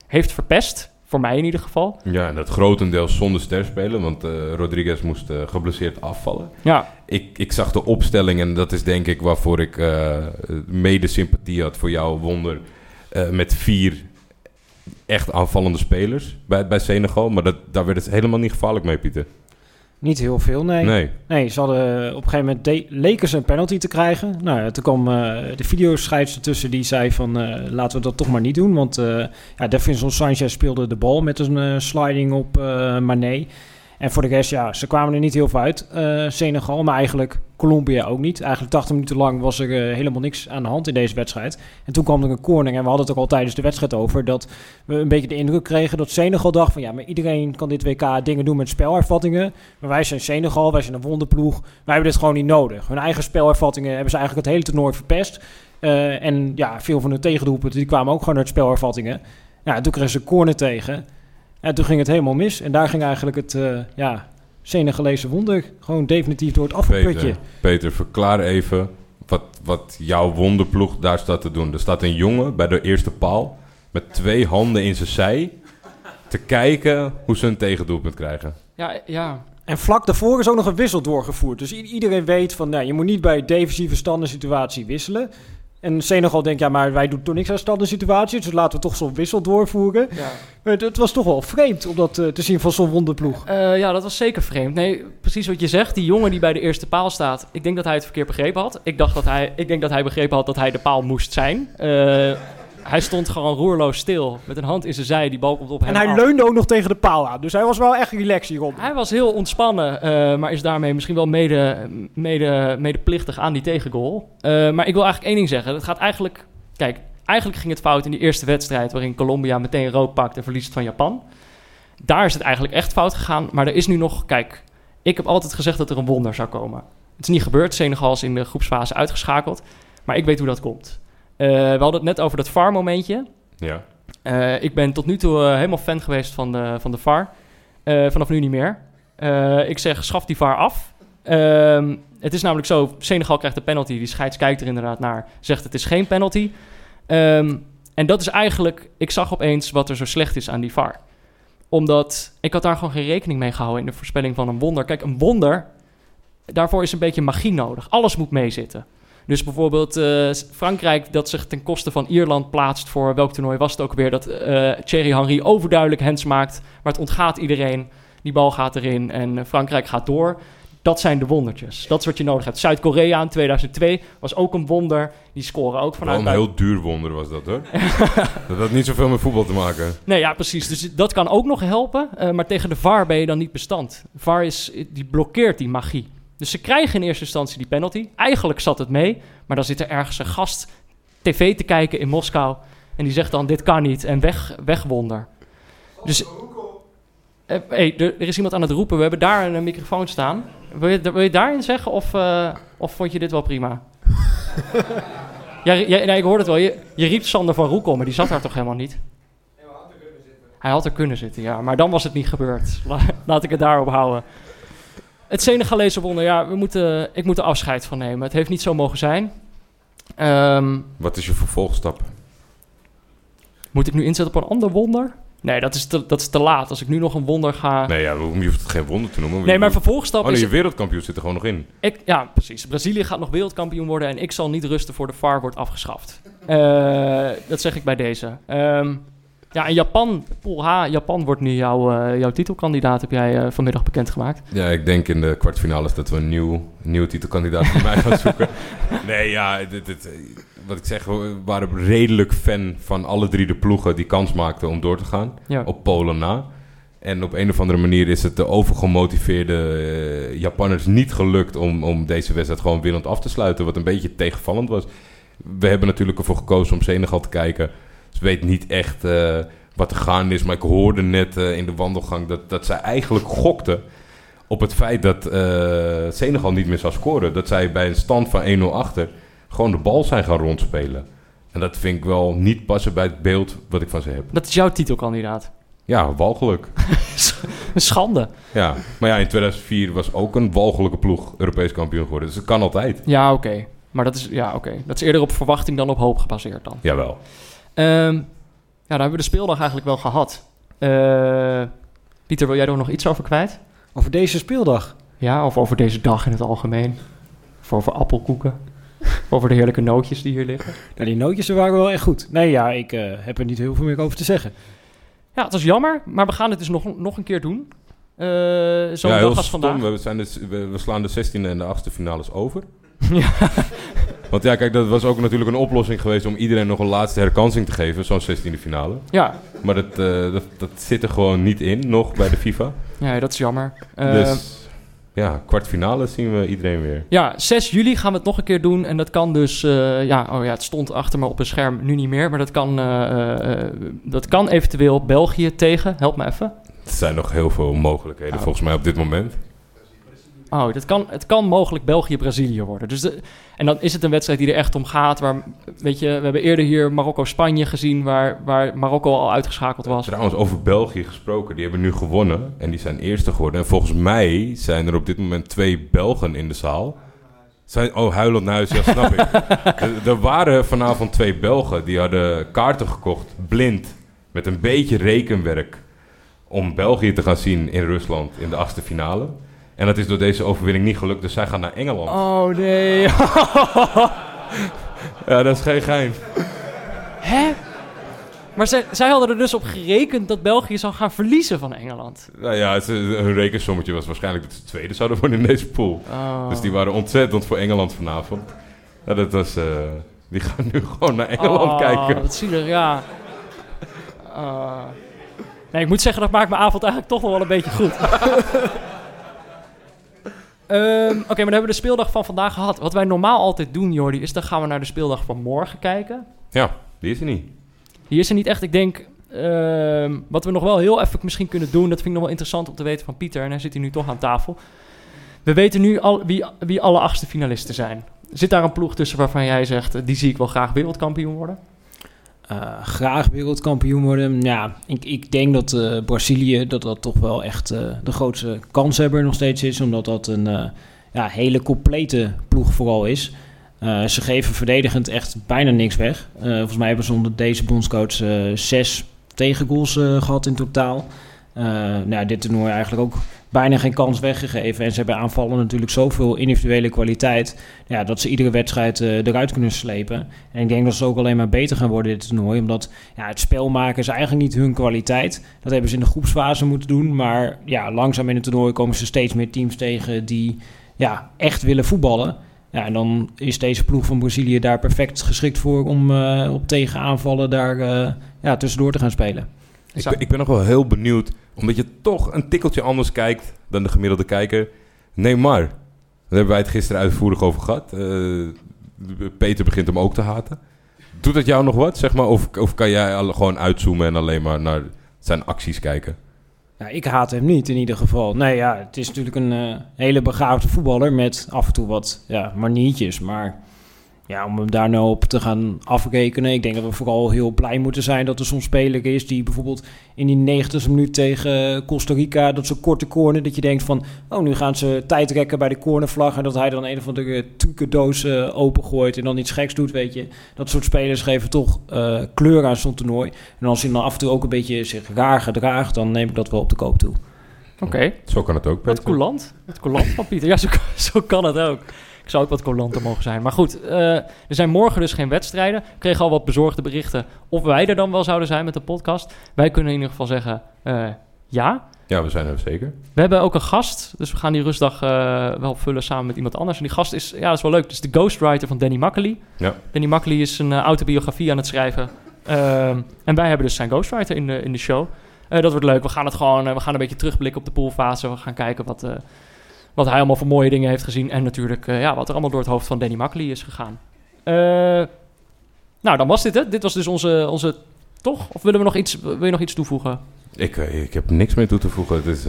heeft verpest. Voor mij in ieder geval. Ja, en dat grotendeels zonder ster spelen, want eh, Rodriguez moest eh, geblesseerd afvallen. Ja, Ik, ik zag de opstelling en dat is denk ik waarvoor ik eh, mede sympathie had voor jouw wonder. met vier echt aanvallende spelers bij, bij Senegal. Maar dat, daar werd het helemaal niet gevaarlijk mee, Pieter. Niet heel veel, nee. Nee. Nee, ze hadden op een gegeven moment de- leken ze een penalty te krijgen. Nou, ja, toen kwam eh, de videoscheidsrechter tussen die zei van eh, laten we dat toch maar niet doen. Want eh ja, Davinson Sanchez speelde de bal met een eh, sliding op eh Mané. En voor de rest, ja, ze kwamen er niet heel veel uit, eh, Senegal. Maar eigenlijk Colombia ook niet. Eigenlijk 80 minuten lang was er eh, helemaal niks aan de hand in deze wedstrijd. En toen kwam er een corner en we hadden het ook al tijdens de wedstrijd over... dat we een beetje de indruk kregen dat Senegal dacht van... ja, maar iedereen kan dit WK dingen doen met spelervattingen... Maar wij zijn Senegal, wij zijn een wonderploeg. Wij hebben dit gewoon niet nodig. Hun eigen spelervattingen hebben ze eigenlijk het hele toernooi verpest. Eh, en ja, veel van hun tegendoelpunten die kwamen ook gewoon uit spelervattingen. Ja, toen kregen ze een corner tegen. En toen ging het helemaal mis. En daar ging eigenlijk het eh ja, Senegalese wonder gewoon definitief door het afvalputje. Peter, Peter, verklaar even wat, wat jouw wonderploeg daar staat te doen. Er staat een jongen bij de eerste paal met twee handen in zijn zij te kijken hoe ze een tegendoelpunt krijgen. ja, ja. En vlak daarvoor is ook nog een wissel doorgevoerd. Dus iedereen weet van, nou, je moet niet bij defensieve standen situatie wisselen. En Senegal denkt, ja, maar wij doen toch niks aan standen situaties. Dus laten we toch zo'n wissel doorvoeren. ja. Maar Het, het was toch wel vreemd om dat eh, te zien van zo'n wonderploeg. Eh, ja, dat was zeker vreemd. Nee, precies wat je zegt. Die jongen die bij de eerste paal staat. Ik denk dat hij het verkeerd begrepen had. Ik, dacht dat hij, ik denk dat hij begrepen had dat hij de paal moest zijn. Eh, hij stond gewoon roerloos stil. Met een hand in zijn zij. Die bal komt op hem En hij af. leunde ook nog tegen de paal aan. Dus hij was wel echt relaxed hierop. Hij was heel ontspannen, eh, maar is daarmee misschien wel mede, mede, medeplichtig aan die tegengoal. Eh, maar ik wil eigenlijk één ding zeggen. Het gaat eigenlijk... Kijk, eigenlijk ging het fout in die eerste wedstrijd... waarin Colombia meteen rood pakt en verliest van Japan. Daar is het eigenlijk echt fout gegaan. Maar er is nu nog... Kijk, ik heb altijd gezegd dat er een wonder zou komen. Het is niet gebeurd. Senegal is in de groepsfase uitgeschakeld. Maar ik weet hoe dat komt. Eh, we hadden het net over dat VAR-momentje. Ja. Eh, ik ben tot nu toe eh, helemaal fan geweest van de, van de VAR. Vanaf nu niet meer. Ik zeg, schaf die VAR af. Ehm, het is namelijk zo, Senegal krijgt de penalty. Die scheids kijkt er inderdaad naar, zegt het is geen penalty. Ehm, en dat is eigenlijk, ik zag opeens wat er zo slecht is aan die VAR. Omdat, ik had daar gewoon geen rekening mee gehouden in de voorspelling van een wonder. Kijk, een wonder, daarvoor is een beetje magie nodig. Alles moet meezitten. Dus bijvoorbeeld eh, Frankrijk dat zich ten koste van Ierland plaatst voor welk toernooi was het ook weer. Dat eh Thierry Henry overduidelijk hands maakt, maar het ontgaat iedereen. Die bal gaat erin en eh, Frankrijk gaat door. Dat zijn de wondertjes. Dat is wat je nodig hebt. Zuid-Korea in 2002 was ook een wonder. Die scoren ook Wel vanuit... een heel duur wonder was dat hoor. dat had niet zoveel met voetbal te maken. Nee, ja, precies. Dus dat kan ook nog helpen. maar tegen de VAR ben je dan niet bestand. VAR is, die blokkeert die magie. Dus ze krijgen in eerste instantie die penalty. Eigenlijk zat het mee. Maar dan zit er ergens een gast tv te kijken in Moskou. En die zegt dan, dit kan niet. En weg, weg wonder. Dus Eh, hey, er, er is iemand aan het roepen. We hebben daar een, microfoon staan. Wil je, wil je daarin zeggen of, uh, of vond je dit wel prima? ja, ja nee, ik hoorde het wel. Je, je riep Sander van Roekel, maar die zat daar toch helemaal niet? Hij had er kunnen zitten, ja. Maar dan was het niet gebeurd. Laat ik het daarop houden. Het Senegalese wonder, ja, we moeten, ik moet er afscheid van nemen. Het heeft niet zo mogen zijn. Um, Wat is je vervolgstap? Moet ik nu inzetten op een ander wonder? Nee, dat is, te, dat is te laat. Als ik nu nog een wonder ga... Nee, ja, je hoeft het geen wonder te noemen. Nee, maar vervolgstap oh, nee, je wereldkampioen zit er gewoon nog in. Ik, ja, precies. Brazilië gaat nog wereldkampioen worden... en ik zal niet rusten voor de VAR wordt afgeschaft. Uh, dat zeg ik bij deze. Um, ja, en Japan, Pool H, Japan wordt nu jouw, uh, jouw titelkandidaat, heb jij uh, vanmiddag bekendgemaakt. Ja, ik denk in de kwartfinales dat we een nieuw, nieuwe titelkandidaat voor mij gaan zoeken. Nee, ja, dit, dit, wat ik zeg, we waren redelijk fan van alle drie de ploegen die kans maakten om door te gaan. Ja. Op Polen na. En op een of andere manier is het de overgemotiveerde uh, Japanners niet gelukt om, om deze wedstrijd gewoon winnend af te sluiten. Wat een beetje tegenvallend was. We hebben natuurlijk ervoor gekozen om Senegal te kijken. Dus weet niet echt uh, wat er gaande is. Maar ik hoorde net uh, in de wandelgang dat, dat zij eigenlijk gokten op het feit dat uh, Senegal niet meer zou scoren. Dat zij bij een stand van 1-0 achter gewoon de bal zijn gaan rondspelen. En dat vind ik wel niet passen bij het beeld wat ik van ze heb. Dat is jouw titelkandidaat. Ja, walgelijk. een schande. Ja, maar ja, in 2004 was ook een walgelijke ploeg Europees kampioen geworden. Dus dat kan altijd. Ja, oké. Maar dat is, ja, oké. dat is eerder op verwachting dan op hoop gebaseerd dan. Jawel. Um, ja, daar hebben we de speeldag eigenlijk wel gehad. Uh, Pieter, wil jij er nog iets over kwijt? Over deze speeldag? Ja, of over deze dag in het algemeen. Of over appelkoeken. over de heerlijke nootjes die hier liggen. Nou, die nootjes waren wel echt goed. Nee, ja, ik uh, heb er niet heel veel meer over te zeggen. Ja, het was jammer, maar we gaan het dus nog, nog een keer doen. Uh, Zo'n ja, dag als stom. vandaag. We, zijn dus, we, we, slaan de 16e en de 8e finales over. ja. Want ja, kijk, dat was ook natuurlijk een oplossing geweest om iedereen nog een laatste herkansing te geven, zo'n 16e finale. Ja. Maar dat, uh, dat, dat, zit er gewoon niet in, nog bij de FIFA. Ja, dat is jammer. Uh, dus ja, kwartfinale zien we iedereen weer. Ja, 6 juli gaan we het nog een keer doen. En dat kan dus, uh, ja, oh ja, het stond achter me op een scherm, nu niet meer. Maar dat kan, dat kan eventueel België tegen, help me even. Er zijn nog heel veel mogelijkheden oh. volgens mij op dit moment. Oh, dat kan, het kan mogelijk België-Brazilië worden. Dus de, en dan is het een wedstrijd die er echt om gaat. Waar, weet je, we hebben eerder hier Marokko-Spanje gezien, waar, waar Marokko al uitgeschakeld was. Trouwens, over België gesproken, die hebben nu gewonnen en die zijn eerste geworden. En volgens mij zijn er op dit moment twee Belgen in de zaal. Zijn, oh, huilend naar huis, ja, snap ik. er, er waren vanavond twee Belgen die hadden kaarten gekocht, blind, met een beetje rekenwerk, om België te gaan zien in Rusland in de achtste finale. En dat is door deze overwinning niet gelukt, dus zij gaan naar Engeland. Oh nee. ja, dat is geen gein. Hè? Maar zij, zij hadden er dus op gerekend dat België zou gaan verliezen van Engeland. Nou ja, het, hun rekensommetje was waarschijnlijk dat ze tweede zouden worden in deze pool. Oh. Dus die waren ontzettend voor Engeland vanavond. Ja, dat was, uh, die gaan nu gewoon naar Engeland oh, kijken. Dat zie je, ja. Uh. Nee, ik moet zeggen, dat maakt mijn avond eigenlijk toch nog wel een beetje goed. Um, Oké, okay, maar dan hebben we de speeldag van vandaag gehad. Wat wij normaal altijd doen, Jordi, is dan gaan we naar de speeldag van morgen kijken. Ja, die is er niet. Die is er niet echt. Ik denk, uh, wat we nog wel heel even misschien kunnen doen, dat vind ik nog wel interessant om te weten van Pieter, en hij zit hier nu toch aan tafel. We weten nu al wie, wie alle achtste finalisten zijn. Zit daar een ploeg tussen waarvan jij zegt, die zie ik wel graag wereldkampioen worden? Uh, graag wereldkampioen worden. Ja, ik, ik denk dat uh, Brazilië dat dat toch wel echt uh, de grootste kanshebber nog steeds is. Omdat dat een ja, hele complete ploeg vooral is. ze geven verdedigend echt bijna niks weg. volgens mij hebben ze onder deze bondscoach zes tegengoals gehad in totaal. Nou, dit toernooi eigenlijk ook bijna geen kans weggegeven. En ze hebben aanvallen natuurlijk zoveel individuele kwaliteit. Ja, dat ze iedere wedstrijd uh, eruit kunnen slepen. En ik denk dat ze ook alleen maar beter gaan worden dit toernooi. Omdat ja, het spel maken is eigenlijk niet hun kwaliteit. Dat hebben ze in de groepsfase moeten doen. Maar ja, langzaam in het toernooi komen ze steeds meer teams tegen die ja, echt willen voetballen. Ja, en dan is deze ploeg van Brazilië daar perfect geschikt voor om uh, op tegenaanvallen daar ja, tussendoor te gaan spelen. Ik ik ben nog wel heel benieuwd omdat je toch een tikkeltje anders kijkt dan de gemiddelde kijker. Neymar. Daar hebben wij het gisteren uitvoerig over gehad. Uh, Peter begint hem ook te haten. Doet dat jou nog wat, zeg maar? Of, of kan jij gewoon uitzoomen en alleen maar naar zijn acties kijken? Ik haat hem niet in ieder geval. Nee, ja, het is natuurlijk een uh, hele begaafde voetballer met af en toe wat ja, maniertjes. Maar ja, om hem daar nou op te gaan afrekenen. Ik denk dat we vooral heel blij moeten zijn dat er zo'n speler is die bijvoorbeeld in die 90 minuut tegen Costa Rica, dat zo'n korte corner, dat je denkt van, oh, nu gaan ze tijd rekken bij de cornervlag en dat hij dan een of andere trucendoos uh, opengooit en dan iets geks doet, weet je. Dat soort spelers geven toch uh, kleur aan zo'n toernooi. En als hij dan af en toe ook een beetje zich raar gedraagt, dan neem ik dat wel op de koop toe. Oké. Zo kan het ook, Peter. Wat coulant. Wat coulant van Pieter. Ja, zo, zo kan het ook. Ik zou ook wat coulanter mogen zijn. Maar goed, uh, er zijn morgen dus geen wedstrijden. Ik kreeg al wat bezorgde berichten of wij er dan wel zouden zijn met de podcast. Wij kunnen in ieder geval zeggen uh, ja. Ja, we zijn er zeker. We hebben ook een gast, dus we gaan die rustdag uh, wel vullen samen met iemand anders. En die gast is, ja, dat is wel leuk, dus de ghostwriter van Danny Makkely. Ja. Danny Makkely is een autobiografie aan het schrijven. Ehm, en wij hebben dus zijn ghostwriter in de, in de show. dat wordt leuk. We gaan het gewoon, we gaan een beetje terugblikken op de poolfase. We gaan kijken wat wat hij allemaal voor mooie dingen heeft gezien. En natuurlijk uh, ja, wat er allemaal door het hoofd van Danny Makkely is gegaan. Uh, nou, dan was dit het. Dit was dus onze, onze... Toch? Of willen we nog iets, wil je nog iets toevoegen? Ik, uh, ik heb niks meer toe te voegen. Dit,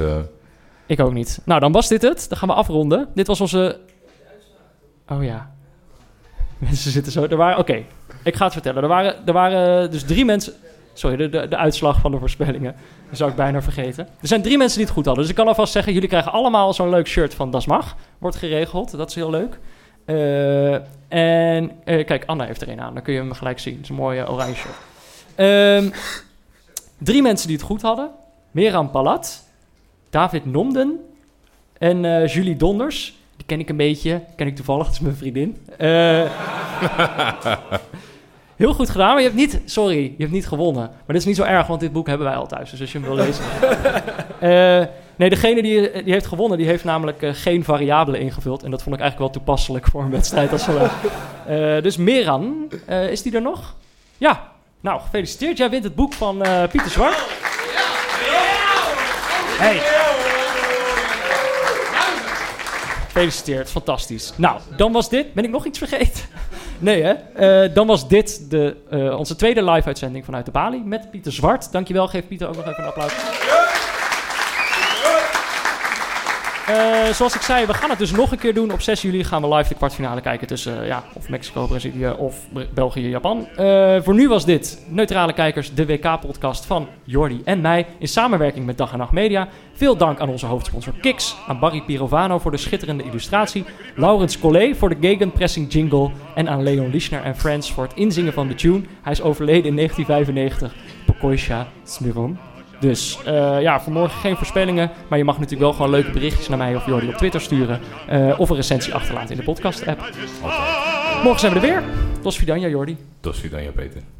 ik ook niet. Nou, dan was dit het. Dan gaan we afronden. Dit was onze... Oh ja. Mensen zitten zo... Er waren... Oké, ik ga het vertellen. Er waren, er waren dus drie mensen... Sorry, de, de, de, uitslag van de voorspellingen. Dat zou ik bijna vergeten. Er zijn drie mensen die het goed hadden. Dus ik kan alvast zeggen, jullie krijgen allemaal zo'n leuk shirt van Das Mag. Wordt geregeld, dat is heel leuk. Uh, en uh, kijk, Anna heeft er een aan. Dan kun je hem gelijk zien. Het is een mooie oranje shirt. Um, drie mensen die het goed hadden. Meran Palat, David Nomden en uh, Julie Donders. Die ken ik een beetje. Ken ik toevallig, dat is mijn vriendin. Heel goed gedaan, maar je hebt niet... Sorry, je hebt niet gewonnen. Maar dat is niet zo erg, want dit boek hebben wij al thuis. Dus als je hem wil lezen... uh, nee, degene die, die heeft gewonnen, die heeft namelijk uh, geen variabelen ingevuld. En dat vond ik eigenlijk wel toepasselijk voor een wedstrijd als zo. Uh, dus Meran, is die er nog? Ja. Nou, gefeliciteerd. Jij wint het boek van Pieter Zwart. Hey. Gefeliciteerd, fantastisch. Nou, dan was dit. Ben ik nog iets vergeten? Nee, hè? Uh, dan was dit de, uh, onze tweede live-uitzending vanuit de Bali met Pieter Zwart. Dankjewel. Geef Pieter ook nog even een applaus. Uh, zoals ik zei, we gaan het dus nog een keer doen. Op 6 juli gaan we live de kwartfinale kijken tussen uh, ja, of Mexico, Brazilië of België, Japan. Uh, voor nu was dit Neutrale Kijkers, de WK-podcast van Jordi en mij in samenwerking met Dag en Nacht Media. Veel dank aan onze hoofdsponsor Kix, aan Barry Pirovano voor de schitterende illustratie, Laurens Collet voor de gegenpressing jingle en aan Leon Lischner en Friends voor het inzingen van de tune. Hij is overleden in 1995. Pokoisha Smiron. Dus uh, ja, vanmorgen geen voorspellingen. Maar je mag natuurlijk wel gewoon leuke berichtjes naar mij of Jordi op Twitter sturen. Uh, of een recensie achterlaten in de podcast-app. Okay. Morgen zijn we er weer. Tot Vidania, Jordi. Tot Vidania, Peter.